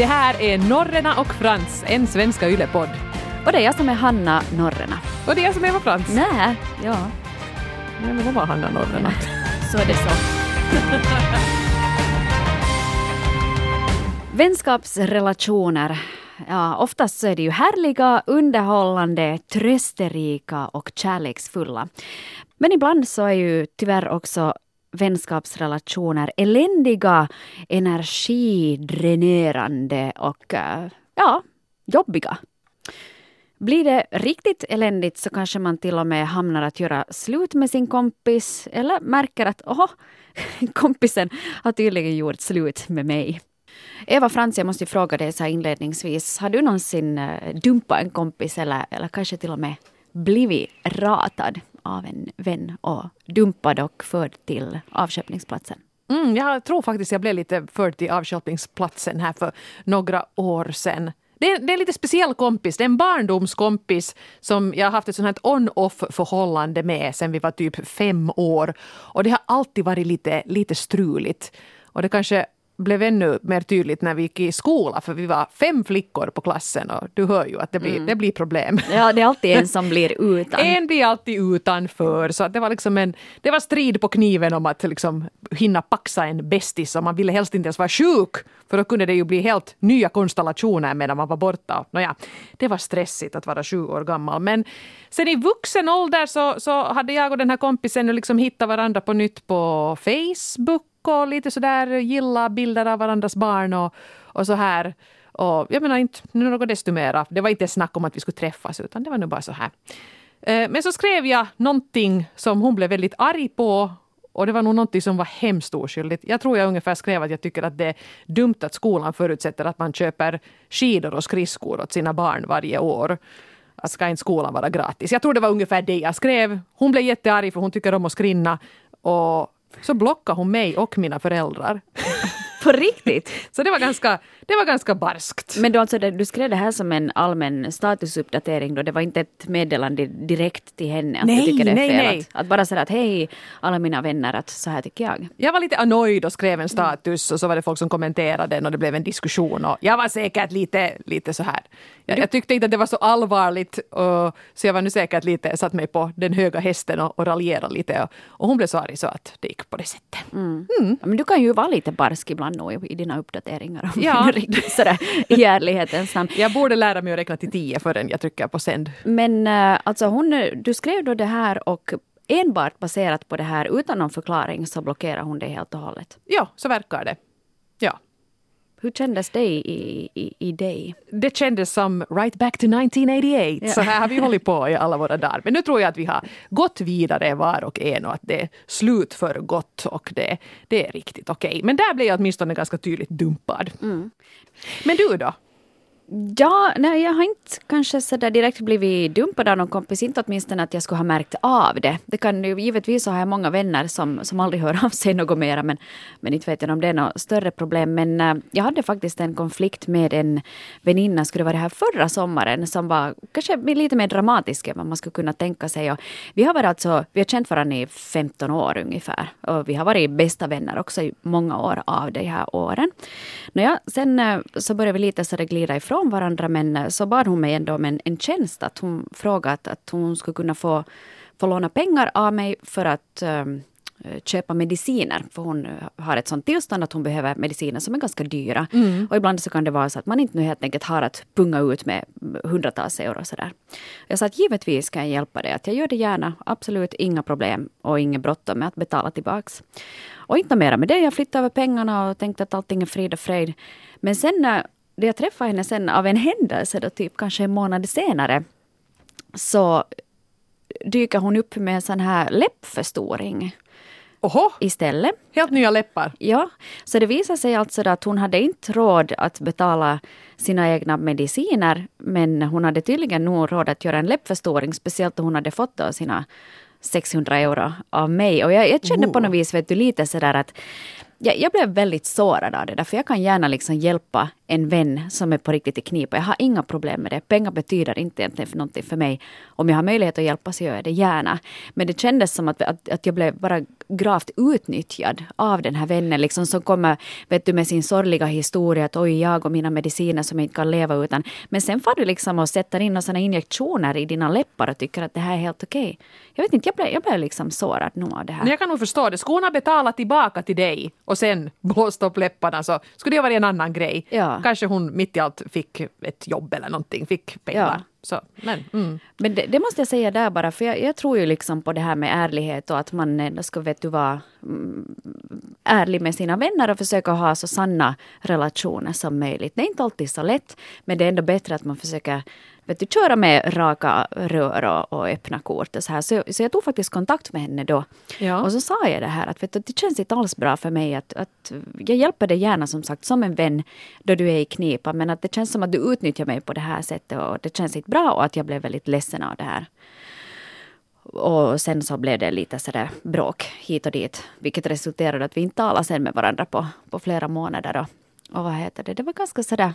Det här är Norrena och Frans, en svenska yllepodd. Och det är jag som är Hanna Norrena. Och det är jag som är Eva Frans. Nej, ja. Nej, men vad var Hanna Norrena? Så är det så. Vänskapsrelationer. Ja, oftast så är det ju härliga, underhållande, trösterika och kärleksfulla. Men ibland så är ju tyvärr också vänskapsrelationer eländiga, energidränerande och eh, ja, jobbiga. Blir det riktigt eländigt så kanske man till och med hamnar att göra slut med sin kompis eller märker att åh, kompisen har tydligen gjort slut med mig. Eva Frans, jag måste fråga dig så här inledningsvis. Har du någonsin eh, dumpat en kompis eller, eller kanske till och med blivit ratad av en vän och dumpad och förd till avköpningsplatsen? Mm, jag tror faktiskt jag blev lite förd till avköpningsplatsen här för några år sedan. Det är, det är en lite speciell kompis. Det är en barndomskompis som jag har haft ett sånt här on-off förhållande med sen vi var typ fem år. Och det har alltid varit lite, lite struligt. Och det kanske blev ännu mer tydligt när vi gick i skola för vi var fem flickor på klassen och du hör ju att det blir, mm. det blir problem. Ja, det är alltid en som blir utan. en blir alltid utanför så det var liksom en, det var strid på kniven om att liksom hinna paxa en bästis och man ville helst inte ens vara sjuk för då kunde det ju bli helt nya konstellationer medan man var borta. Nåja, det var stressigt att vara sju år gammal men sen i vuxen ålder så, så hade jag och den här kompisen liksom hittat varandra på nytt på Facebook och lite sådär gilla bilder av varandras barn och, och så här. Och jag menar inte något desto mera. Det var inte snack om att vi skulle träffas utan det var nog bara så här. Eh, men så skrev jag någonting som hon blev väldigt arg på och det var nog någonting som var hemskt oskyldigt. Jag tror jag ungefär skrev att jag tycker att det är dumt att skolan förutsätter att man köper skidor och skridskor åt sina barn varje år. Att ska inte skolan vara gratis? Jag tror det var ungefär det jag skrev. Hon blev jättearg för hon tycker om att skrinna. Och så blockade hon mig och mina föräldrar. På riktigt? så det var ganska, det var ganska barskt. Men du, alltså, du skrev det här som en allmän statusuppdatering då? Det var inte ett meddelande direkt till henne? Att nej, du tycker det är nej, fel, nej. Att, att, bara säga att hej alla mina vänner, att så här tycker jag. Jag var lite annoyed och skrev en status och så var det folk som kommenterade den och det blev en diskussion och jag var säkert lite, lite så här. Jag, jag tyckte inte att det var så allvarligt och, så jag var nu säkert lite, satt mig på den höga hästen och, och raljerade lite och, och hon blev så arg så att det gick på det sättet. Mm. Mm. Men du kan ju vara lite barsk ibland nog i dina uppdateringar. Ja. riktigt sådär, i ärlighetens namn. Jag borde lära mig att räkna till tio förrän jag trycker på sänd. Men uh, alltså hon, du skrev då det här och enbart baserat på det här utan någon förklaring så blockerar hon dig helt och hållet. Ja, så verkar det. Hur kändes det i, i, i dig? Det kändes som right back to 1988. Ja. Så här har vi hållit på i alla våra dagar. Men nu tror jag att vi har gått vidare var och en och att det är slut för gott och det, det är riktigt okej. Okay. Men där blev jag åtminstone ganska tydligt dumpad. Mm. Men du då? Ja, nej, jag har inte kanske så där direkt blivit dumpad av någon kompis. Inte åtminstone att jag skulle ha märkt av det. Det kan ju, givetvis så har jag många vänner som, som aldrig hör av sig något mera. Men, men inte vet jag om det är något större problem. Men äh, jag hade faktiskt en konflikt med en väninna, skulle vara det här förra sommaren, som var kanske lite mer dramatisk än vad man skulle kunna tänka sig. Och vi har varit alltså, vi har känt varandra i 15 år ungefär. Och vi har varit bästa vänner också i många år av de här åren. Nåja, sen äh, så började vi lite så det glida ifrån ifrån varandra men eh, så bad hon mig ändå om en, en tjänst. Att hon frågade att hon skulle kunna få, få låna pengar av mig för att um, köpa mediciner. För hon eh, har ett sånt tillstånd att hon behöver mediciner som är ganska dyra. Mm. Och ibland så kan det vara så att man inte nu helt enkelt har att punga ut med hundratals euro. Sådär. Jag sa att givetvis kan jag hjälpa dig. Att jag gör det gärna. Absolut inga problem och inget bråttom med att betala tillbaks. Och inte mera med det. Jag flyttade över pengarna och tänkte att allting är frid och fröjd. Men sen då jag träffade henne sen av en händelse, då typ kanske en månad senare, så dyker hon upp med en sån här läppförstoring. Oho. Istället. Helt nya läppar? Ja. Så det visade sig alltså att hon hade inte råd att betala sina egna mediciner, men hon hade tydligen nog råd att göra en läppförstoring, speciellt då hon hade fått då sina 600 euro av mig. Och jag, jag kände oh. på något vis vet du, lite sådär att jag, jag blev väldigt sårad av det där, för jag kan gärna liksom hjälpa en vän som är på riktigt i knipa. Jag har inga problem med det. Pengar betyder inte egentligen för någonting för mig. Om jag har möjlighet att hjälpa så gör jag det gärna. Men det kändes som att, att, att jag blev bara gravt utnyttjad av den här vännen liksom, som kommer vet du, med sin sorgliga historia att oj, jag och mina mediciner som jag inte kan leva utan. Men sen får du liksom och sätter in sådana injektioner i dina läppar och tycker att det här är helt okej. Okay. Jag vet inte, jag blev, jag blev liksom sårad nog av det här. Jag kan nog förstå det. Skulle hon ha betalat tillbaka till dig och sen blåst upp läpparna så skulle det varit en annan grej. Ja. Kanske hon mitt i allt fick ett jobb eller någonting, fick pengar. Ja. Så, men mm. men det, det, måste jag säga där bara, för jag, jag, tror ju liksom på det här med ärlighet och att man ändå ska vet du, vara mm, ärlig med sina vänner och försöka ha så sanna relationer som möjligt. Det är inte alltid så lätt, men det är ändå bättre att man försöker vet du, köra med raka rör och, och öppna kort. Och så, här. Så, så jag tog faktiskt kontakt med henne då. Ja. Och så sa jag det här att vet du, det känns inte alls bra för mig att, att jag hjälper dig gärna som sagt som en vän då du är i knipa men att det känns som att du utnyttjar mig på det här sättet och det känns inte bra och att jag blev väldigt ledsen av det här. Och sen så blev det lite sådär bråk hit och dit, vilket resulterade att vi inte talade sen med varandra på, på flera månader. Och, och vad heter det, det var ganska sådär,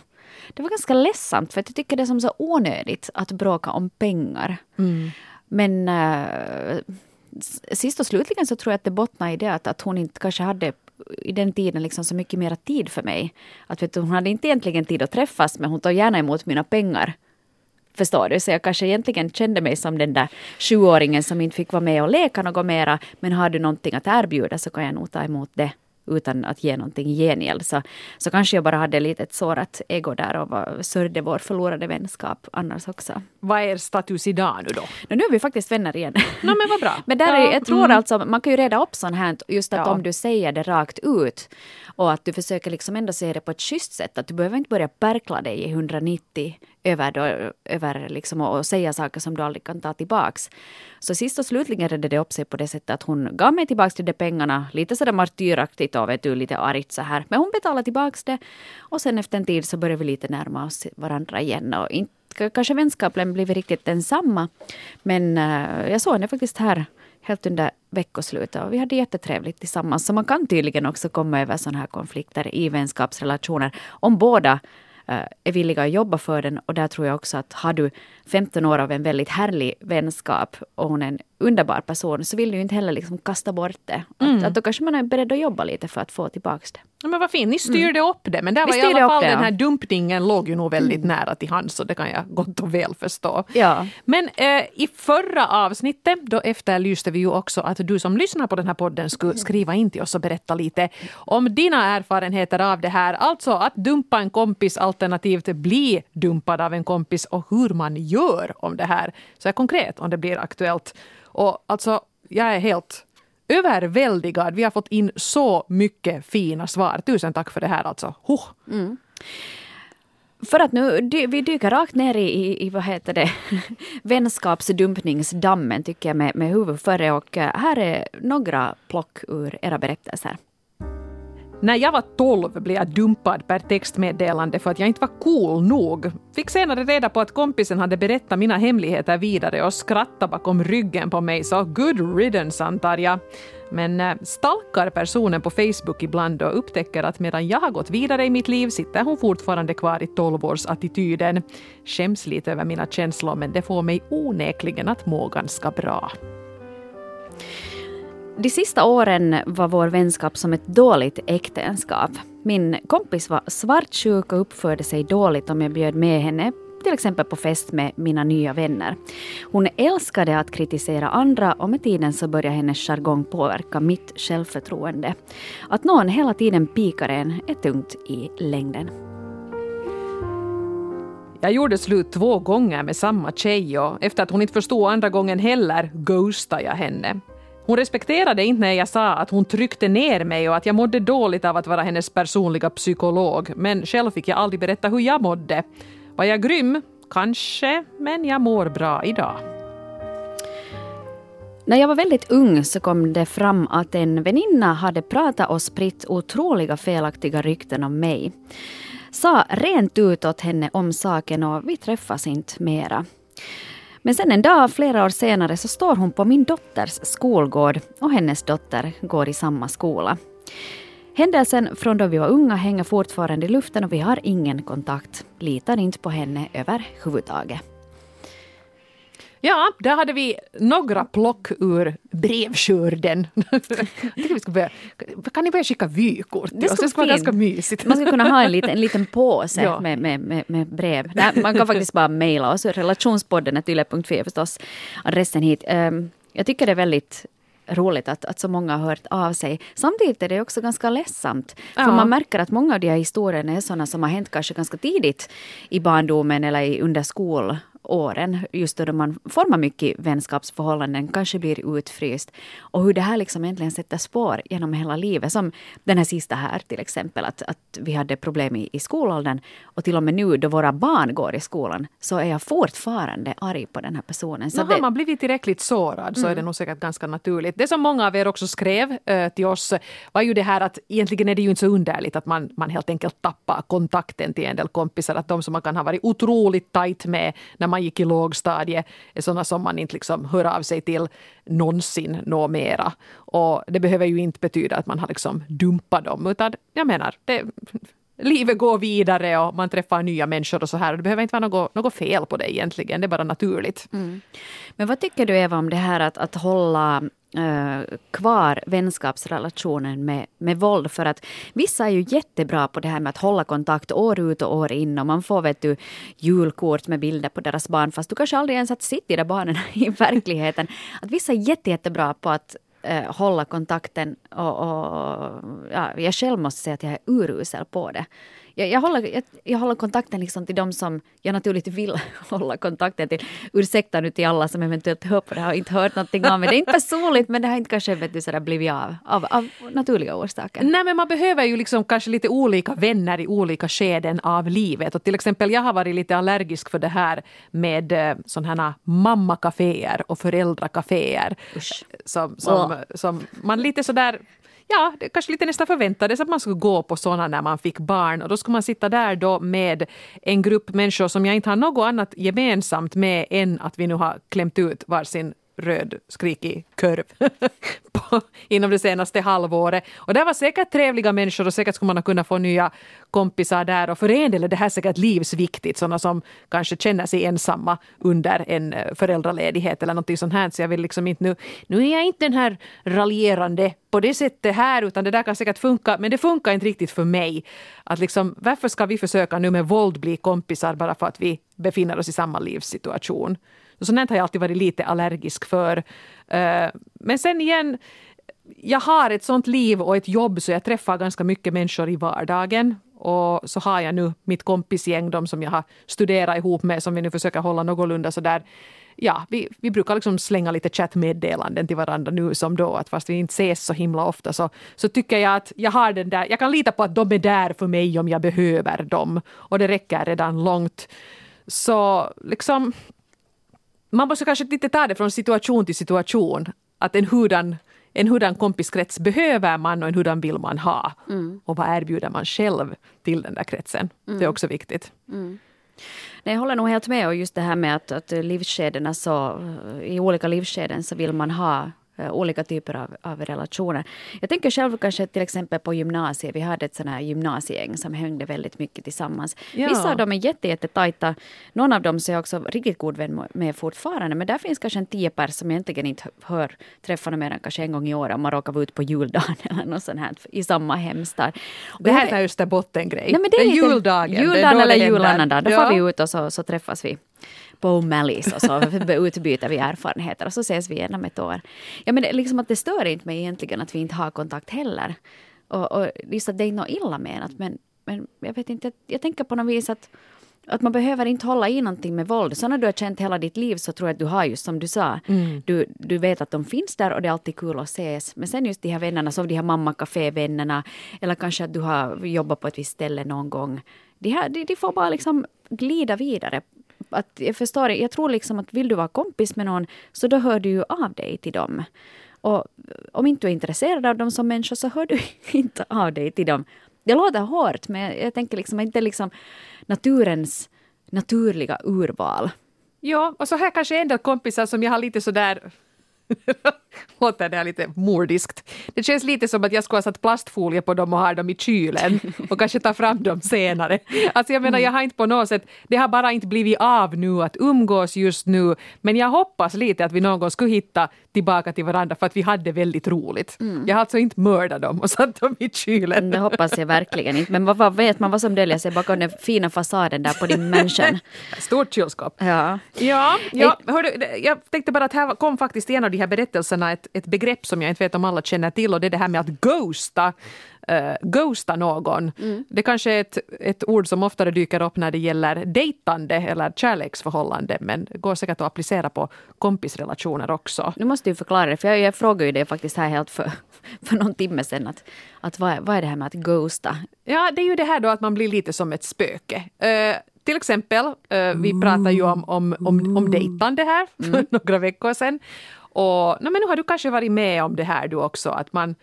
det var ganska ledsamt för jag tycker det är som så onödigt att bråka om pengar. Mm. Men äh, sist och slutligen så tror jag att det bottnar i det att, att hon inte kanske hade i den tiden liksom så mycket mera tid för mig. Att vet du, hon hade inte egentligen tid att träffas men hon tog gärna emot mina pengar. Förstår du? Så jag kanske egentligen kände mig som den där sjuåringen som inte fick vara med och leka något mera. Men har du någonting att erbjuda så kan jag nog ta emot det utan att ge någonting i gengäld. Så, så kanske jag bara hade lite ett sårat ego där och var, sörjde vår förlorade vänskap annars också. Vad är er status idag nu då? No, nu är vi faktiskt vänner igen. No, men vad bra. men där är, jag tror mm. alltså, man kan ju reda upp sånt här, just att ja. om du säger det rakt ut och att du försöker liksom ändå säga det på ett schysst sätt, att du behöver inte börja perkla dig i 190 över, då, över liksom och säga saker som du aldrig kan ta tillbaks. Så sist och slutligen redde det upp sig på det sättet att hon gav mig tillbaks till de pengarna, lite sådär martyraktigt då, vet du, lite argt så här. Men hon betalade tillbaks det och sen efter en tid så började vi lite närma oss varandra igen och inte kanske vänskapen blivit riktigt densamma. Men uh, jag såg henne faktiskt här helt under veckoslutet och vi hade jättetrevligt tillsammans. Så man kan tydligen också komma över sådana här konflikter i vänskapsrelationer om båda är villiga att jobba för den. Och där tror jag också att har du 15 år av en väldigt härlig vänskap och hon är en underbar person så vill du inte heller liksom kasta bort det. Mm. Att, att då kanske man är beredd att jobba lite för att få tillbaka det. Ja, men vad fint, ni styrde mm. upp det. Men där var i alla fall det, den här ja. dumpningen låg ju nog väldigt mm. nära till hands så det kan jag gott och väl förstå. Ja. Men eh, i förra avsnittet då efterlyste vi ju också att du som lyssnar på den här podden skulle skriva in till oss och berätta lite om dina erfarenheter av det här. Alltså att dumpa en kompis alternativt bli dumpad av en kompis och hur man gör om det här. Så här konkret om det blir aktuellt. Och alltså, jag är helt överväldigad. Vi har fått in så mycket fina svar. Tusen tack för det här alltså. Huh. Mm. För att nu, vi dyker rakt ner i, i vad heter det, vänskapsdumpningsdammen tycker jag med, med huvudet före och eh, här är några plock ur era berättelser. När jag var 12 blev jag dumpad per textmeddelande för att jag inte var cool nog. Fick senare reda på att kompisen hade berättat mina hemligheter vidare och skrattat bakom ryggen på mig, så good riddance antar jag. Men eh, stalkar personen på Facebook ibland och upptäcker att medan jag har gått vidare i mitt liv sitter hon fortfarande kvar i 12-årsattityden. Skäms lite över mina känslor men det får mig onekligen att må ganska bra. De sista åren var vår vänskap som ett dåligt äktenskap. Min kompis var svartsjuk och uppförde sig dåligt om jag bjöd med henne till exempel på fest med mina nya vänner. Hon älskade att kritisera andra och med tiden så började hennes jargong påverka mitt självförtroende. Att någon hela tiden pikar en är tungt i längden. Jag gjorde slut två gånger med samma tjej och efter att hon inte förstod andra gången heller ghostade jag henne. Hon respekterade inte när jag sa att hon tryckte ner mig och att jag mådde dåligt av att vara hennes personliga psykolog, men själv fick jag aldrig berätta hur jag mådde. Var jag grym? Kanske, men jag mår bra idag. När jag var väldigt ung så kom det fram att en väninna hade pratat och spritt otroliga felaktiga rykten om mig. Sa rent ut åt henne om saken och vi träffas inte mera. Men sen en dag, flera år senare, så står hon på min dotters skolgård och hennes dotter går i samma skola. Händelsen från då vi var unga hänger fortfarande i luften och vi har ingen kontakt. Litar inte på henne överhuvudtaget. Ja, där hade vi några plock ur brevskörden. börja, kan ni börja skicka vykort Det skulle skulle vara ganska mysigt. Man ska kunna ha en liten, en liten påse Ja. med, med, med, med brev. Nej, man kan faktiskt bara mejla oss. Relationspodden är yle.fi förstås adressen hit. Ehm, jag tycker det är väldigt roligt att, att så många har hört av sig. Samtidigt är det också ganska ledsamt. För Ja. man märker att många av de här historierna är sådana som har hänt kanske ganska tidigt i barndomen eller i, under skolåren. Just då man formar mycket vänskapsförhållanden, kanske blir utfryst. Och hur det här liksom egentligen sätter spår genom hela livet. Som den här sista här till exempel, att, att vi hade problem i, i skolåldern. Och till och med nu då våra barn går i skolan så är jag fortfarande arg på den här personen. Så har det, Mm. man blivit tillräckligt sårad så är det nog säkert ganska naturligt. Det som många av er också skrev eh, till oss var ju det här att egentligen är det ju inte så underligt att man, man helt enkelt tappar kontakten till en del kompisar. Att de som man kan ha varit otroligt tajt med när man man gick i lågstadiet är sådana som man inte liksom hör av sig till någonsin nå mera. Och det behöver ju inte betyda att man har liksom dumpat dem utan jag menar, det, livet går vidare och man träffar nya människor och så här. Och det behöver inte vara något, något fel på det egentligen, det är bara naturligt. Mm. Men vad tycker du Eva om det här att, att hålla eh, kvar vänskapsrelationen med, med våld? För att vissa är ju jättebra på det här med att hålla kontakt år ut och år in och man får vet du, julkort med bilder på deras barn fast du kanske aldrig ens har sett de där barnen i verkligheten. Att vissa är jätte, jättebra på att eh, hålla kontakten och, och ja, jag själv måste säga att jag är urusel på det. Jag, jag, håller, jag, jag håller kontakten liksom till de som jag naturligt vill hålla kontakten till. Ursäkta nu till alla som eventuellt hör på det här och inte hört någonting om det. Det är inte personligt men det har inte kanske vet du, sådär blivit av, av, av naturliga orsaker. Nej, men man behöver ju liksom kanske lite olika vänner i olika skeden av livet. Och till exempel, jag har varit lite allergisk för det här med eh, sådana här mammakaféer och föräldrakaféer. Usch. Som, som, som man lite sådär Ja, det kanske lite nästan förväntades att man skulle gå på sådana när man fick barn. Och då skulle man sitta där då med en grupp människor som jag inte har något annat gemensamt med än att vi nu har klämt ut varsin röd skrikig kurv på, inom det senaste halvåret. Och det var säkert trevliga människor och säkert skulle man ha kunnat få nya kompisar där. Och för en del är det här säkert livsviktigt, sådana som kanske känner sig ensamma under en eh, föräldraledighet eller någonting sånt här. Så jag vill liksom inte nu, nu är jag inte den här raljerande på det sättet här, utan det där kan säkert funka, men det funkar inte riktigt för mig. Att liksom, varför ska vi försöka nu med våld bli kompisar bara för att vi befinner oss i samma livssituation? Sånt har jag alltid varit lite allergisk för. Eh, men sen igen, jag har ett sånt liv och ett jobb så jag träffar ganska mycket människor i vardagen. Och så har jag nu mitt kompisgäng, de som jag har studerat ihop med, som vi nu försöker hålla någorlunda sådär. Ja, vi, vi brukar liksom slänga lite chattmeddelanden till varandra nu som då, att fast vi inte ses så himla ofta så, så tycker jag att jag har den där, jag kan lita på att de är där för mig om jag behöver dem. Och det räcker redan långt. Så liksom, man måste kanske lite ta det från situation till situation. Att en hurdan, en hurdan kompiskrets behöver man och en hurdan vill man ha. Och vad erbjuder man själv till den där kretsen. Det är också viktigt. Nej, jag håller nog helt med och just det här med att, att livsskedena så, i olika livsskeden så vill man ha olika typer av, av relationer. Jag tänker själv kanske till exempel på gymnasiet. Vi hade ett sånt här gymnasiegäng som hängde väldigt mycket tillsammans. Ja. Vissa av dem är jätte, jättetajta. Någon av dem så är jag också riktigt god vän med fortfarande. Men där finns kanske en tio pers som egentligen inte hör träffa mer än kanske en gång i år om man råkar vara ute på juldagen eller något sånt här i samma hemstad. Och Det här jag- är en Österbotten-grej. Nej, men det är juldagen. det är Juldagen eller det händer. julannan Då Ja. får vi ut och så, så träffas vi på O'Malley's och så utbyter vi erfarenheter och så ses vi igen om ett år. Ja, men liksom att det stör inte mig egentligen att vi inte har kontakt heller. Och, och just att det är inte något illa menat men, men jag vet inte, jag, tänker på något vis att att man behöver inte hålla i någonting med våld. Så när du har känt hela ditt liv så tror jag att du har just som du sa. Du, du vet att de finns där och det är alltid kul att ses. Men sen just de här vännerna, som de här mammakafévännerna. Eller kanske att du har jobbat på ett visst ställe någon gång. De, här, de, de får bara liksom glida vidare. Att jag förstår, jag tror liksom att vill du vara kompis med någon så då hör du ju av dig till dem. Och om inte du är intresserad av dem som människa så hör du inte av dig till dem. Det låter hårt men jag tänker liksom inte liksom naturens naturliga urval. Ja, och så här kanske en del kompisar som jag har lite sådär låter det här lite mordiskt. Det känns lite som att jag skulle ha satt plastfolie på dem och ha dem i kylen och kanske ta fram dem senare. Alltså jag menar, jag har inte på något sätt, det har bara inte blivit av nu att umgås just nu, men jag hoppas lite att vi någon gång skulle hitta tillbaka till varandra för att vi hade väldigt roligt. Jag har alltså inte mördat dem och satt dem i kylen. Det hoppas jag verkligen inte. Men vad, vad vet man vad som döljer sig bakom den fina fasaden där på din mansion? Stort kylskåp. Ja. Ja, ja hördu, jag tänkte bara att här kom faktiskt en av de här berättelserna ett, ett begrepp som jag inte vet om alla känner till och det är det här med att ghosta. Uh, ghosta någon. Mm. Det kanske är ett, ett ord som oftare dyker upp när det gäller dejtande eller kärleksförhållande men går säkert att applicera på kompisrelationer också. Nu måste du förklara det, för jag, jag frågade ju det faktiskt här helt för, för någon timme sedan. Att, att vad, vad är det här med att ghosta? Ja, det är ju det här då att man blir lite som ett spöke. Uh, till exempel, uh, vi pratade ju om, om, om, om dejtande här för Mm. några veckor sedan. Och no, men nu har du kanske varit med om det här du också, att man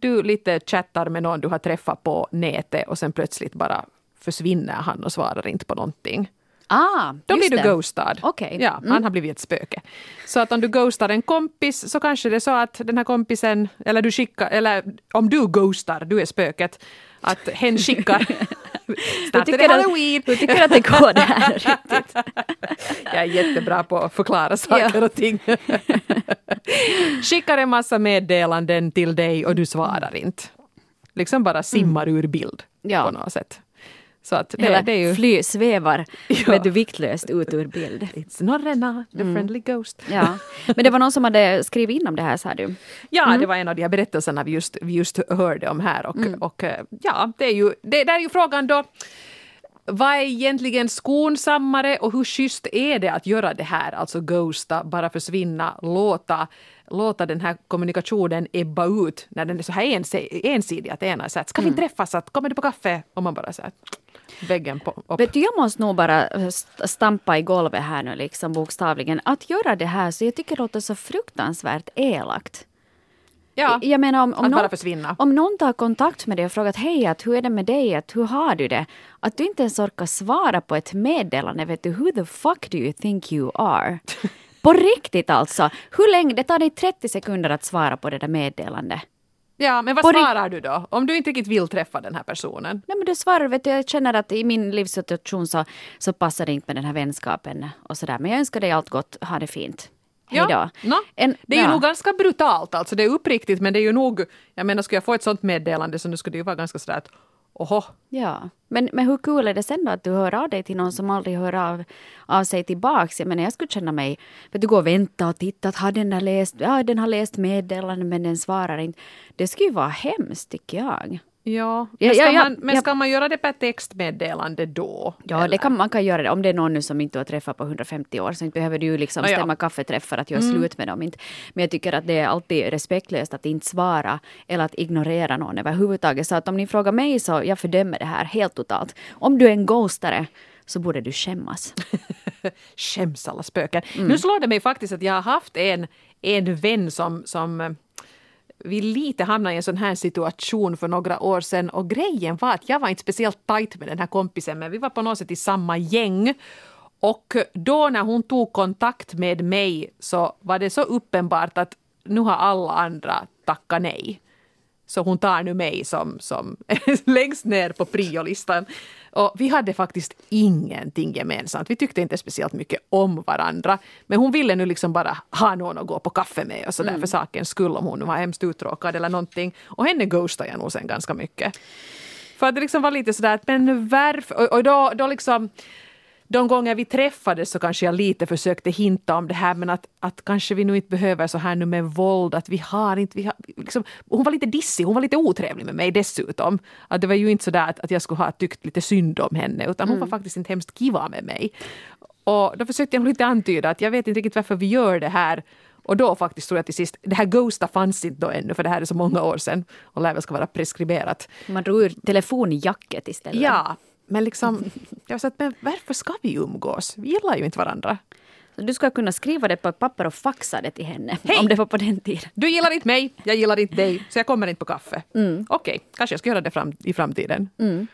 du lite chattar med någon du har träffat på nätet och sen plötsligt bara försvinner han och svarar inte på någonting. Ah, Då blir du det. ghostad. Okej. Ja, Mm. han har blivit ett spöke. Så att om du ghostar en kompis så kanske det är så att den här kompisen, eller du skickar, eller om du ghostar, du är spöket, att hen skickar Snart är det tycker att- halloween! Hur tycker att det går det här riktigt? Jag är jättebra på att förklara saker Ja. och ting. Skickar en massa meddelanden till dig och du svarar inte. Liksom bara simmar ur bild Ja. på något sätt. Så att det, Eller det är ju... fly, svävar Ja. du, viktlöst ut ur bild. It's not Rena, the friendly ghost. Ja. Men det var någon som hade skrivit in om det här sa du? Ja, det var en av de här berättelserna vi just, vi just hörde om här. Och, och eh, ja, det är ju, det, där är ju frågan då. Vad är egentligen skonsammare och hur schysst är det att göra det här? Alltså ghosta, bara försvinna, låta, låta den här kommunikationen ebba ut när den är så här ensi- ensidig. Att ena är så här, ska vi träffas? Att, kommer du på kaffe? Och man bara så här, väggen på, upp. Vet du, jag måste nog bara st- stampa i golvet här nu liksom bokstavligen. Att göra det här så jag tycker det låter så fruktansvärt elakt. Ja, Jag menar om, om, att bara någon, försvinna. om någon tar kontakt med dig och frågar hej, att hur är det med dig, att hur har du det? Att du inte ens orkar svara på ett meddelande, vet du, who the fuck do you think you are? På riktigt alltså. Hur länge, det tar dig 30 sekunder att svara på det där meddelandet. Ja, men vad svarar du då? Om du inte riktigt vill träffa den här personen? Nej men du svarar, vet du, jag känner att i min livssituation så, så passar det inte med den här vänskapen och sådär. Men jag önskar dig allt gott, ha det fint. Hej då. Ja, no. En- det är ju ja. nog ganska brutalt, alltså det är uppriktigt men det är ju nog, jag menar skulle jag få ett sånt meddelande så nu skulle det ju vara ganska sådär att oho, Ja, men, men hur kul är det sen då att du hör av dig till någon som aldrig hör av, av sig tillbaks? Jag menar jag skulle känna mig, för du går och väntar och tittar, har den där läst, ja den har läst meddelanden men den svarar inte. Det skulle ju vara hemskt tycker jag ja. Men, ska, ja, ja, man, men ska man göra det per textmeddelande då? Ja, eller? det kan, man kan göra det. Om det är någon nu som inte har träffat på 150 år så inte behöver du ju liksom ja. stämma kaffeträffar att göra slut med dem. Inte. Men jag tycker att det är alltid respektlöst att inte svara eller att ignorera någon överhuvudtaget. Så att om ni frågar mig så jag fördömer det här helt totalt. Om du är en ghostare så borde du skämmas. Skäms alla spöken. Mm. Nu slår det mig faktiskt att jag har haft en, en vän som, som vi lite hamnade i en sån här situation för några år sedan och grejen var att jag var inte speciellt tajt med den här kompisen men vi var på något sätt i samma gäng. Och då när hon tog kontakt med mig så var det så uppenbart att nu har alla andra tackat nej. Så hon tar nu mig som, som längst ner på priolistan. Och vi hade faktiskt ingenting gemensamt. Vi tyckte inte speciellt mycket om varandra. Men hon ville nu liksom bara ha någon att gå på kaffe med och sådär för sakens skull om hon var hemskt uttråkad eller någonting. Och henne ghostade jag nog sen ganska mycket. För att det liksom var lite sådär att men varför? Och, och då, då liksom de gånger vi träffades så kanske jag lite försökte hinta om det här men att, att kanske vi nu inte behöver så här nu med våld att vi har inte, vi har, liksom, hon var lite dissig, hon var lite otrevlig med mig dessutom. Att det var ju inte så där att, att jag skulle ha tyckt lite synd om henne utan hon var faktiskt inte hemskt kiva med mig. Och då försökte jag lite antyda att jag vet inte riktigt varför vi gör det här och då faktiskt tror jag till sist, det här Ghosta fanns inte då ännu för det här är så många år sedan och lär väl ska vara preskriberat. Man drog ur telefonjacket istället. Ja, men liksom, jag var så att, men varför ska vi umgås? Vi gillar ju inte varandra. Så Du ska kunna skriva det på ett papper och faxa det till henne. Hej! Om det var på den tiden. Du gillar inte mig, jag gillar inte dig, så jag kommer inte på kaffe. Okej, kanske jag ska göra det fram, i framtiden. Mm.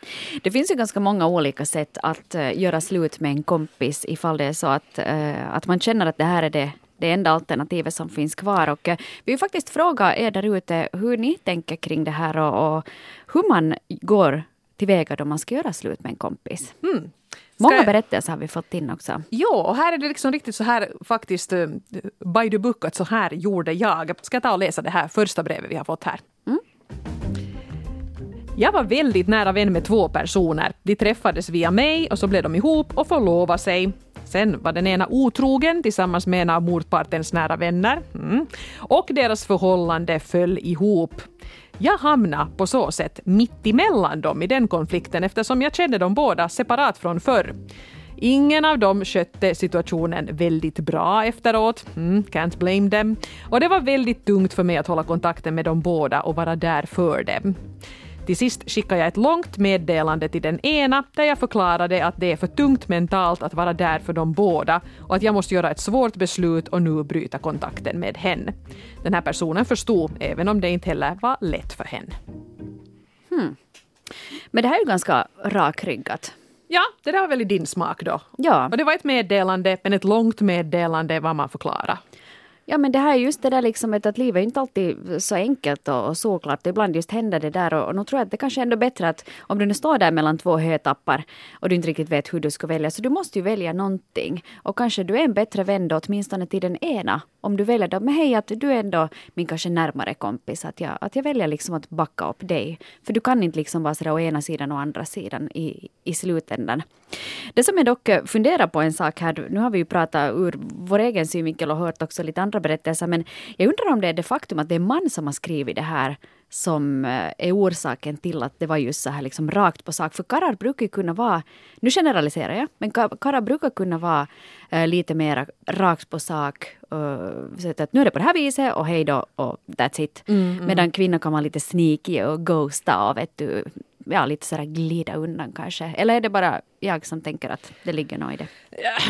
Det finns ju ganska många olika sätt att eh, göra slut med en kompis ifall det är så att, eh, att man känner att det här är det, det enda alternativet som finns kvar. Och eh, vi vill faktiskt fråga er där ute hur ni tänker kring det här och, och hur man går tillväga då man ska göra slut med en kompis. Mm. Många jag- berättelser har vi fått in också. Jo, och här är det liksom riktigt så här faktiskt uh, by the book att så här gjorde jag. Ska jag ta och läsa det här första brevet vi har fått här? Jag var väldigt nära vän med två personer. De träffades via mig och så blev de ihop och förlovade sig. Sen var den ena otrogen tillsammans med en av motpartens nära vänner. Mm. Och deras förhållande föll ihop. Jag hamnade på så sätt mitt emellan dem i den konflikten eftersom jag kände dem båda separat från förr. Ingen av dem skötte situationen väldigt bra efteråt. Mm, can't blame them. Och det var väldigt tungt för mig att hålla kontakten med dem båda och vara där för dem. Till sist skickade jag ett långt meddelande till den ena där jag förklarade att det är för tungt mentalt att vara där för dem båda och att jag måste göra ett svårt beslut och nu bryta kontakten med henne. Den här personen förstod, även om det inte heller var lätt för henne. Men det här är ju ganska rakryggat. Ja, det där var väl i din smak då? Ja. Och det var ett meddelande, men ett långt meddelande vad man förklara. Ja men det här är just det där liksom att, att livet är inte alltid så enkelt och, och såklart. Ibland just händer det där och, och nu tror jag att det kanske är ändå bättre att om du nu står där mellan två hötappar och du inte riktigt vet hur du ska välja så du måste ju välja någonting. Och kanske du är en bättre vän då åtminstone till den ena. Om du väljer då, men hej att du är ändå min kanske närmare kompis. Att jag, att jag väljer liksom att backa upp dig. För du kan inte liksom vara sådär å ena sidan och andra sidan i, i slutändan. Det som jag dock funderar på en sak här, nu har vi ju pratat ur vår egen synvinkel och hört också lite andra berättelser, men jag undrar om det är det faktum att det är en man som har skrivit det här som eh, är orsaken till att det var just så här liksom rakt på sak. För karlar brukar ju kunna vara, nu generaliserar jag, men ka- karlar brukar kunna vara eh, lite mer rakt på sak. Uh, så att nu är det på det här viset och hej då och that's it. Medan kvinnor kan vara lite sneaky och ghosta och vet du, ja lite sådär glida undan kanske. Eller är det bara jag som tänker att det ligger något i det?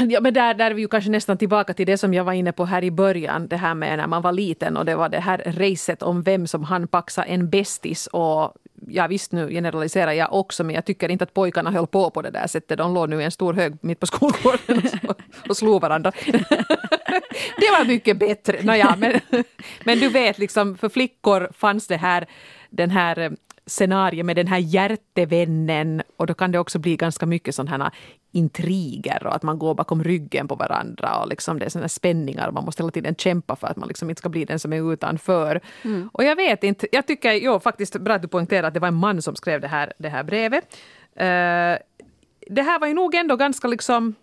Ja, men där, där är vi ju kanske nästan tillbaka till det som jag var inne på här i början. Det här med när man var liten och det var det här racet om vem som han paxa en bästis. Och ja, visst nu generaliserar jag också, men jag tycker inte att pojkarna höll på på det där sättet. De låg nu i en stor hög mitt på skolgården och, och slog varandra. det var mycket bättre. Nåja, men, men du vet, liksom, för flickor fanns det här, den här eh, scenario med den här hjärtevännen och då kan det också bli ganska mycket sådana intriger och att man går bakom ryggen på varandra och liksom det är sådana spänningar och man måste hela tiden kämpa för att man liksom inte ska bli den som är utanför. Och jag vet inte, jag tycker, jo faktiskt bra att du poängterar att det var en man som skrev det här, det här brevet. Eh, det här var ju nog ändå ganska liksom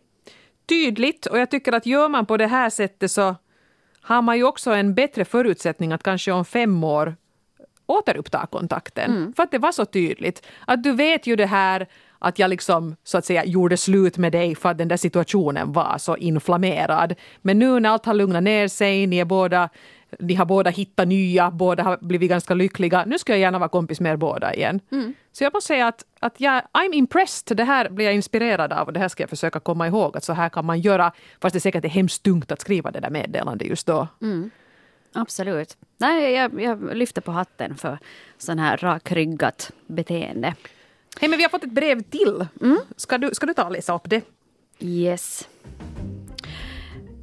tydligt och jag tycker att gör man på det här sättet så har man ju också en bättre förutsättning att kanske om fem år återuppta kontakten. För att det var så tydligt. Att du vet ju det här att jag liksom så att säga gjorde slut med dig för att den där situationen var så inflammerad. Men nu när allt har lugnat ner sig, ni är båda ni har båda hittat nya, båda har blivit ganska lyckliga. Nu ska jag gärna vara kompis med er båda igen. Så jag måste säga att, att jag, I'm impressed. Det här blir jag inspirerad av och det här ska jag försöka komma ihåg. Att så här kan man göra, fast det säkert är hemskt tungt att skriva det där meddelandet just då. Absolut. Nej, jag, jag lyfter på hatten för sån här rakryggat beteende. Hej, men vi har fått ett brev till. Ska, du, ska du ta och läsa upp det? Yes.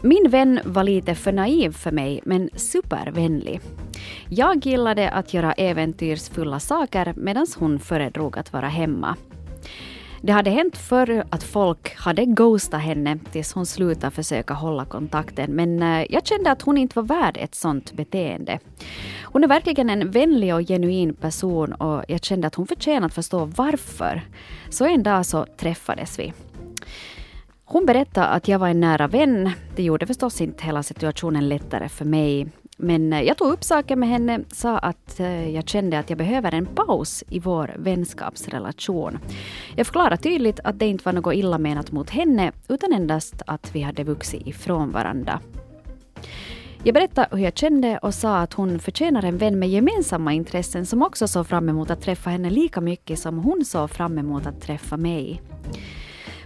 Min vän var lite för naiv för mig, men supervänlig. Jag gillade att göra äventyrsfulla saker medan hon föredrog att vara hemma. Det hade hänt förr att folk hade ghostat henne tills hon slutade försöka hålla kontakten men eh, jag kände att hon inte var värd ett sånt beteende. Hon är verkligen en vänlig och genuin person och jag kände att hon förtjänar att förstå varför. Så en dag så träffades vi. Hon berättade att jag var en nära vän. Det gjorde förstås inte hela situationen lättare för mig. Men eh, jag tog upp saken med henne, sa att eh, jag kände att jag behöver en paus i vår vänskapsrelation. Jag förklarade tydligt att det inte var något illa menat mot henne, utan endast att vi hade vuxit ifrån varandra. Jag berättade hur jag kände och sa att hon förtjänar en vän med gemensamma intressen som också såg fram emot att träffa henne lika mycket som hon såg fram emot att träffa mig.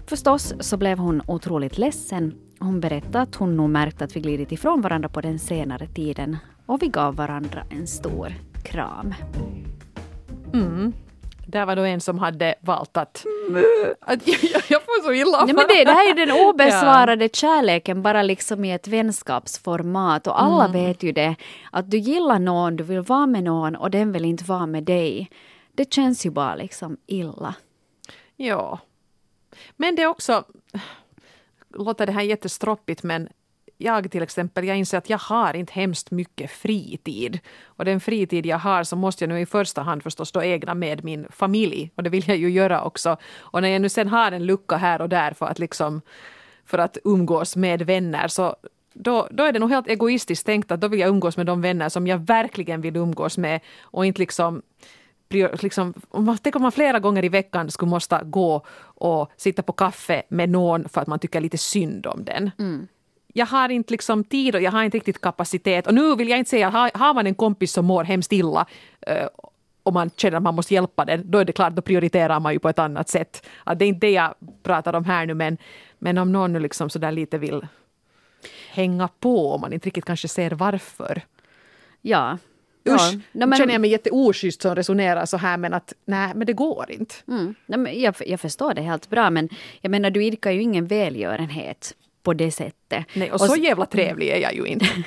Förstås så blev hon otroligt ledsen. Hon berättade att hon nog märkt att vi glidit ifrån varandra på den senare tiden och vi gav varandra en stor kram. Där var då en som hade valt att... att jag, jag får så illa Nej, men det, det här är den obesvarade ja. kärleken bara liksom i ett vänskapsformat och alla mm. vet ju det. Att du gillar någon, du vill vara med någon och den vill inte vara med dig. Det känns ju bara liksom illa. Ja. Men det är också... Låter det här jättestroppigt men jag till exempel, jag inser att jag har inte hemskt mycket fritid. Och den fritid jag har så måste jag nu i första hand förstås då ägna med min familj. Och det vill jag ju göra också. Och när jag nu sen har en lucka här och där för att liksom för att umgås med vänner så då, då är det nog helt egoistiskt tänkt att då vill jag umgås med de vänner som jag verkligen vill umgås med och inte liksom Liksom, tänk om man flera gånger i veckan skulle måste gå och sitta på kaffe med någon för att man tycker lite synd om den. Mm jag har inte liksom tid och jag har inte riktigt kapacitet. Och nu vill jag inte säga har, har man en kompis som mår hemskt illa uh, och man känner att man måste hjälpa den, då är det klart, då prioriterar man ju på ett annat sätt. Att det är inte det jag pratar om här nu, men, men om någon nu liksom sådär lite vill hänga på, om man inte riktigt kanske ser varför. Ja. Usch, ja, men, känner jag mig jätteoschysst som resonerar så här men att nej, men det går inte. Mm, nej, jag, jag förstår det helt bra men jag menar du idkar ju ingen välgörenhet på det sättet. Nej, och, och så jävla trevlig är jag ju inte.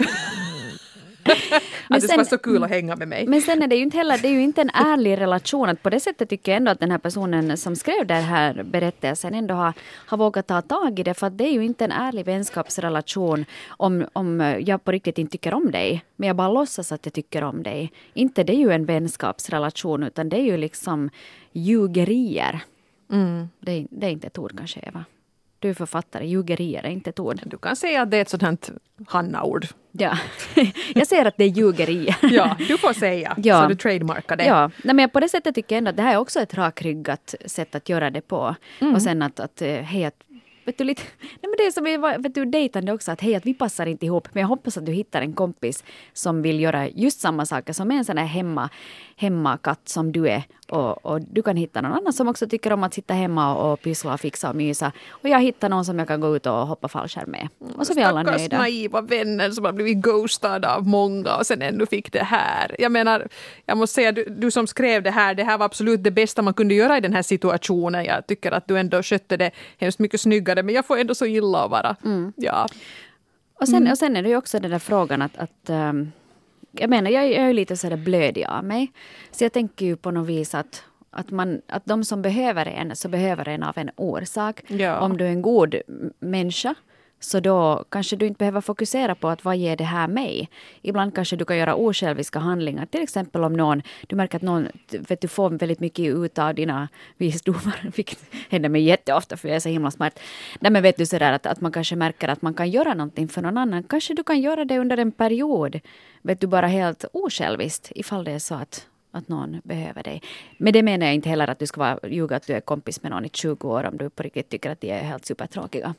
att det ska vara så kul att hänga med mig. Men sen är det ju inte heller, det är ju inte en ärlig relation. Att på det sättet tycker jag ändå att den här personen som skrev den här berättelsen ändå har, har vågat ta tag i det. För att det är ju inte en ärlig vänskapsrelation om, om jag på riktigt inte tycker om dig. Men jag bara låtsas att jag tycker om dig. Inte det är ju en vänskapsrelation utan det är ju liksom ljugerier. Mm. Det, det är inte ett ord kanske Eva? Du är författare, ljugerier är inte ett ord. Du kan säga att det är ett sådant Hanna-ord. Ja, jag ser att det är ljugerier. ja, du får säga, ja. så du trademarkar det. Ja, Nej, men på det sättet tycker jag ändå att det här är också ett rakryggat sätt att göra det på. Mm. Och sen att, att eh, hej, att vet du, lite, nej men det är som vet du, dejtande också, att hej, att vi passar inte ihop, men jag hoppas att du hittar en kompis som vill göra just samma saker som en sån här hemma, hemmakatt som du är. Och, och, du kan hitta någon annan som också tycker om att sitta hemma och pyssla och fixa och mysa. Och jag hittar någon som jag kan gå ut och hoppa fallskärm med. Och så är vi alla nöjda. Stackars naiva vänner som har blivit ghostade av många och sen ännu fick det här. Jag menar, jag måste säga, du, du som skrev det här, det här var absolut det bästa man kunde göra i den här situationen. Jag tycker att du ändå skötte det hemskt mycket snyggare, men jag får ändå så illa att vara. Mm. Ja. Och sen, mm. och sen är det ju också den där frågan att, att um, jag menar, jag, jag är lite sådär blödig av mig. Så jag tänker ju på något vis att att, man, att de som behöver en, så behöver en av en orsak. Ja. Om du är en god människa så då kanske du inte behöver fokusera på att vad ger det här mig? Ibland kanske du kan göra osjälviska handlingar. Till exempel om någon, du märker att någon vet du, får väldigt mycket ut av dina visdomar. Vilket händer mig jätteofta för jag är så himla smart. Nej men vet du sådär att, att man kanske märker att man kan göra någonting för någon annan. Kanske du kan göra det under en period. Vet du bara helt osjälviskt ifall det är så att att någon behöver dig. Men det menar jag inte heller att du ska vara, ljuga att du är kompis med någon i 20 år om du på riktigt tycker att de är helt supertråkiga.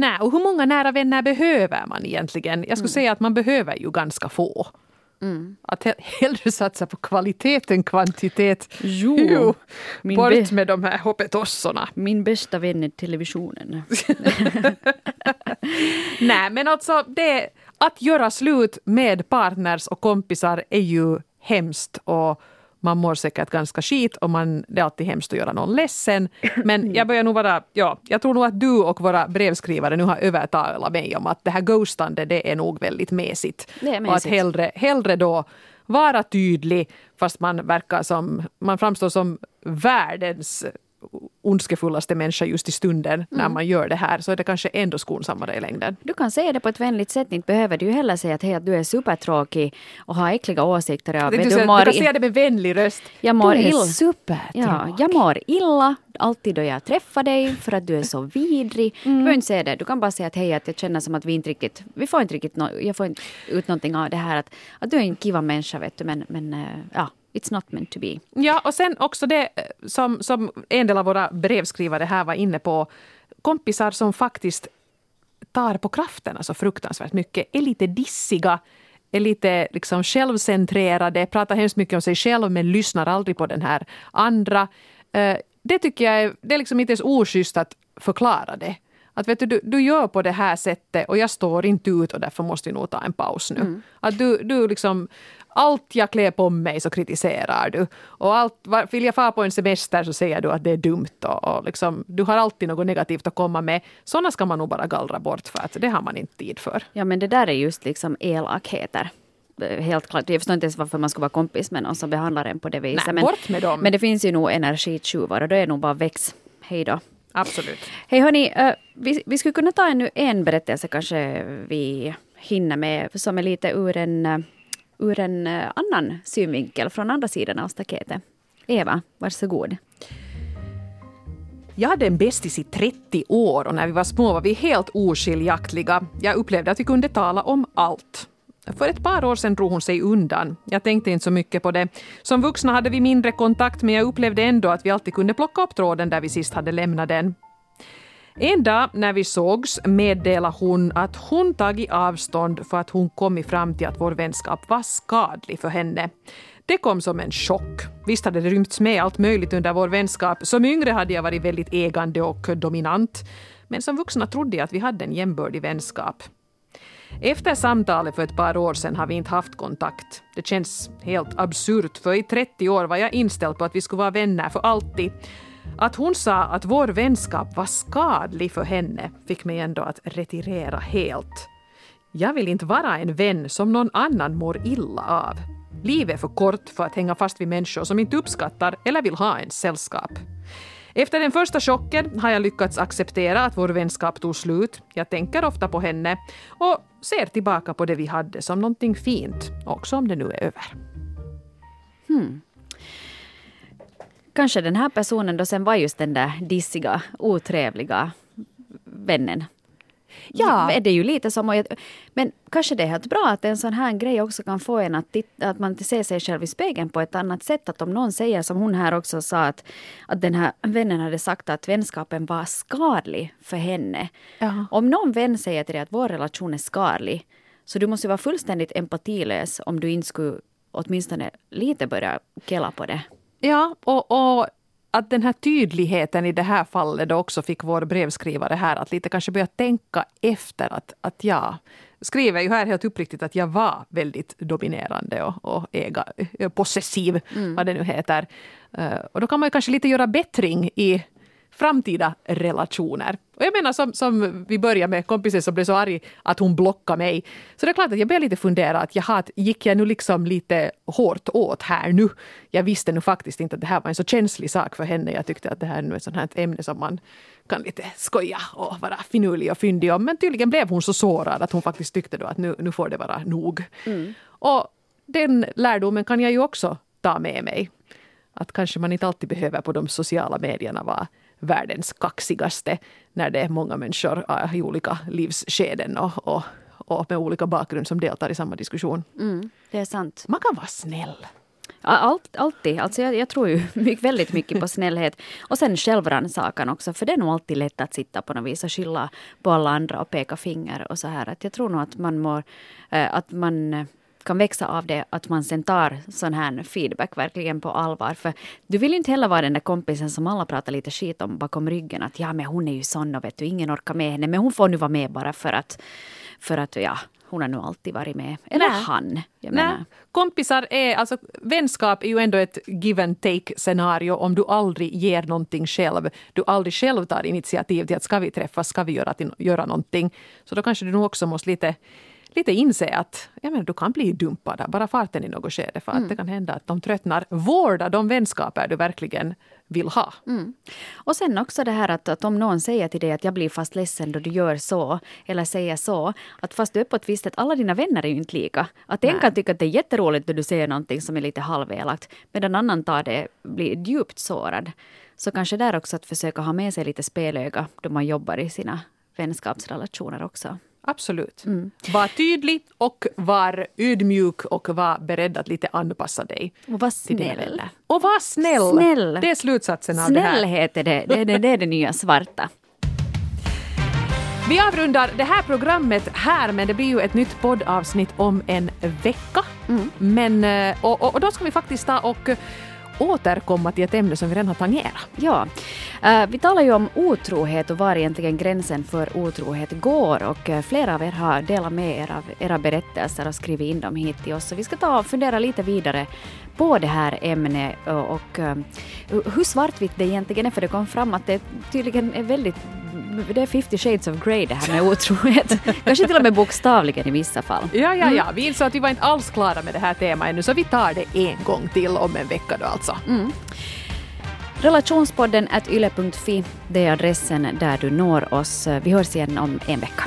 Nej, och hur många nära vänner behöver man egentligen? Jag skulle mm. säga att man behöver ju ganska få. Mm. Att hellre satsa på kvalitet än kvantitet. Jo, jo. Bort med de här hoppetossorna. Min bästa vän är televisionen. Nej men alltså det, att göra slut med partners och kompisar är ju hemskt och man mår säkert ganska skit och man, det är alltid hemskt att göra någon ledsen. Men jag börjar nog vara, ja, jag tror nog att du och våra brevskrivare nu har övertalat mig om att det här ghostande det är nog väldigt mesigt. Det är mesigt. Och att hellre, hellre då vara tydlig fast man verkar som, man framstår som världens ondskefullaste människa just i stunden mm. när man gör det här så är det kanske ändå skonsammare i längden. Du kan säga det på ett vänligt sätt. Inte behöver du ju heller säga att, hej, att du är supertråkig och har äckliga åsikter. Ja, du, du, du, kan säga det med vänlig röst. Jag mår du är illa. supertråkig. Ja, jag mår illa alltid då jag träffar dig för att du är så vidrig. Mm. Du behöver inte säga det. Du kan bara säga att hej, att jag känner som att vi inte riktigt, vi får inte riktigt, no, jag får inte ut någonting av det här. Att, att du är en kiva människa vet du, men, men uh, ja, It's not meant to be. Ja, och sen också det eh, som, som en del av våra brevskrivare här var inne på. Kompisar som faktiskt tar på krafterna så fruktansvärt mycket, är lite dissiga, är lite liksom självcentrerade, pratar hemskt mycket om sig själv men lyssnar aldrig på den här andra. Eh, det tycker jag är, det är liksom inte ens oschysst att förklara det. Att vet du, du, du gör på det här sättet och jag står inte ut och därför måste vi nog ta en paus nu. Mm. Att du, du liksom allt jag klär på mig så kritiserar du. Och allt, vill jag fara på en semester så säger du att det är dumt. Och, och liksom, du har alltid något negativt att komma med. Sådana ska man nog bara gallra bort för att det har man inte tid för. Ja men det där är just liksom elakheter helt klart. Jag förstår inte ens varför man ska vara kompis med någon som behandlar en på det viset. Nej, men, bort med dem. men det finns ju nog energitjuvar och då är det nog bara väx. Hej då. Absolut. Hej hörni, uh, vi, vi skulle kunna ta ännu en berättelse kanske vi hinner med som är lite ur en, uh, ur en eh, annan synvinkel från andra sidan av staketet. Eva, varsågod. Jag hade en bästis i 30 år och när vi var små var vi helt oskiljaktiga. Jag upplevde att vi kunde tala om allt. För ett par år sedan drog hon sig undan. Jag tänkte inte så mycket på det. Som vuxna hade vi mindre kontakt men jag upplevde ändå att vi alltid kunde plocka upp tråden där vi sist hade lämnat den. En dag när vi sågs meddelade hon att hon tagit avstånd för att hon kommit fram till att vår vänskap var skadlig för henne. Det kom som en chock. Visst hade det rymts med allt möjligt under vår vänskap. Som yngre hade jag varit väldigt ägande och dominant. Men som vuxna trodde jag att vi hade en jämbördig vänskap. Efter samtalet för ett par år sedan har vi inte haft kontakt. Det känns helt absurt, för i 30 år var jag inställd på att vi skulle vara vänner för alltid. Att hon sa att vår vänskap var skadlig för henne fick mig ändå att retirera helt. Jag vill inte vara en vän som någon annan mår illa av. Livet är för kort för att hänga fast vid människor som inte uppskattar eller vill ha ens sällskap. Efter den första chocken har jag lyckats acceptera att vår vänskap tog slut. Jag tänker ofta på henne och ser tillbaka på det vi hade som någonting fint, också om det nu är över. Hmm. Kanske den här personen då sen var just den där dissiga, otrevliga vännen Ja. Är det ju lite som, men kanske det är helt bra att en sån här grej också kan få en att, titta, att man ser sig själv i spegeln på ett annat sätt. Att om någon säger som hon här också sa att, att den här vännen hade sagt att vänskapen var skadlig för henne. Ja. Om någon vän säger till dig att vår relation är skadlig så du måste vara fullständigt empatilös om du inte skulle åtminstone lite börja kella på det. Ja, och, och att den här tydligheten i det här fallet då också fick vår brevskrivare här att lite kanske börja tänka efter att, att jag skriver ju här helt uppriktigt att jag var väldigt dominerande och, och äga, possessiv, mm. vad det nu heter. Uh, och då kan man ju kanske lite göra bättring i framtida relationer. Och jag menar som, som vi började med kompisen som blev så arg att hon blockade mig. Så det är klart att jag började lite fundera att jaha, gick jag nu liksom lite hårt åt här nu? Jag visste nu faktiskt inte att det här var en så känslig sak för henne. Jag tyckte att det här är ett sånt här ämne som man kan lite skoja och vara finurlig och fyndig om. Men tydligen blev hon så sårad att hon faktiskt tyckte då att nu, nu får det vara nog. Mm. Och den lärdomen kan jag ju också ta med mig. Att kanske man inte alltid behöver på de sociala medierna vara världens kaxigaste när det är många människor i olika livsskeden och, och, och med olika bakgrund som deltar i samma diskussion. Mm, det är sant. Man kan vara snäll. Allt, alltid. Alltså jag, jag tror ju mycket, väldigt mycket på snällhet. Och sen självrannsakan också. För det är nog alltid lätt att sitta på något vis och skylla på alla andra och peka finger och så här. Att jag tror nog att man mår, äh, att man kan växa av det att man sen tar sån här feedback verkligen på allvar. För du vill ju inte heller vara den där kompisen som alla pratar lite skit om bakom ryggen. Att ja, men hon är ju sån och vet du, ingen orkar med henne. Men hon får nu vara med bara för att, för att ja, hon har nu alltid varit med. Eller Nä. han. Jag menar. Kompisar är, alltså vänskap är ju ändå ett give and take scenario om du aldrig ger någonting själv. Du aldrig själv tar initiativ till att ska vi träffas, ska vi göra, till, göra någonting. Så då kanske du nog också måste lite lite inse att ja, men du kan bli dumpad bara farten i något skede. För att mm. det kan hända att de tröttnar. Vårda de vänskaper du verkligen vill ha. Mm. Och sen också det här att, att om någon säger till dig att jag blir fast ledsen då du gör så, eller säger så, att fast du är på ett visst sätt, alla dina vänner är ju inte lika. Att en kan tycka att det är jätteroligt när du säger någonting som är lite halvelakt, medan annan tar det, blir djupt sårad. Så kanske där också att försöka ha med sig lite spelöga då man jobbar i sina vänskapsrelationer också. Absolut. Mm. Var tydlig och var ödmjuk och var beredd att lite anpassa dig. Och var snäll. Och var snäll. snäll. Det är slutsatsen av det här. Snällhet är det, det, det, det är det nya svarta. Vi avrundar det här programmet här, men det blir ju ett nytt poddavsnitt om en vecka. Mm. Men, eh, och, och, och, då ska vi faktiskt ta och återkomma till ett ämne som vi redan har tangerat. Ja, eh, vi talar ju om otrohet och var egentligen gränsen för otrohet går och eh, flera av er har delat med er av era berättelser och skrivit in dem hit till oss. Så vi ska ta och fundera lite vidare på det här ämnet och, och uh, hur svartvitt det egentligen är för det kom fram att det tydligen är väldigt det är 50 shades of grey det här med otrohet. Kanske till och med bokstavligen i vissa fall. Ja, ja, ja. Vi insåg att vi var inte alls klara med det här temat ännu, så vi tar det en gång till om en vecka då alltså. Mm. Relationspodden at yle.fi, det är adressen där du når oss. Vi hörs igen om en vecka.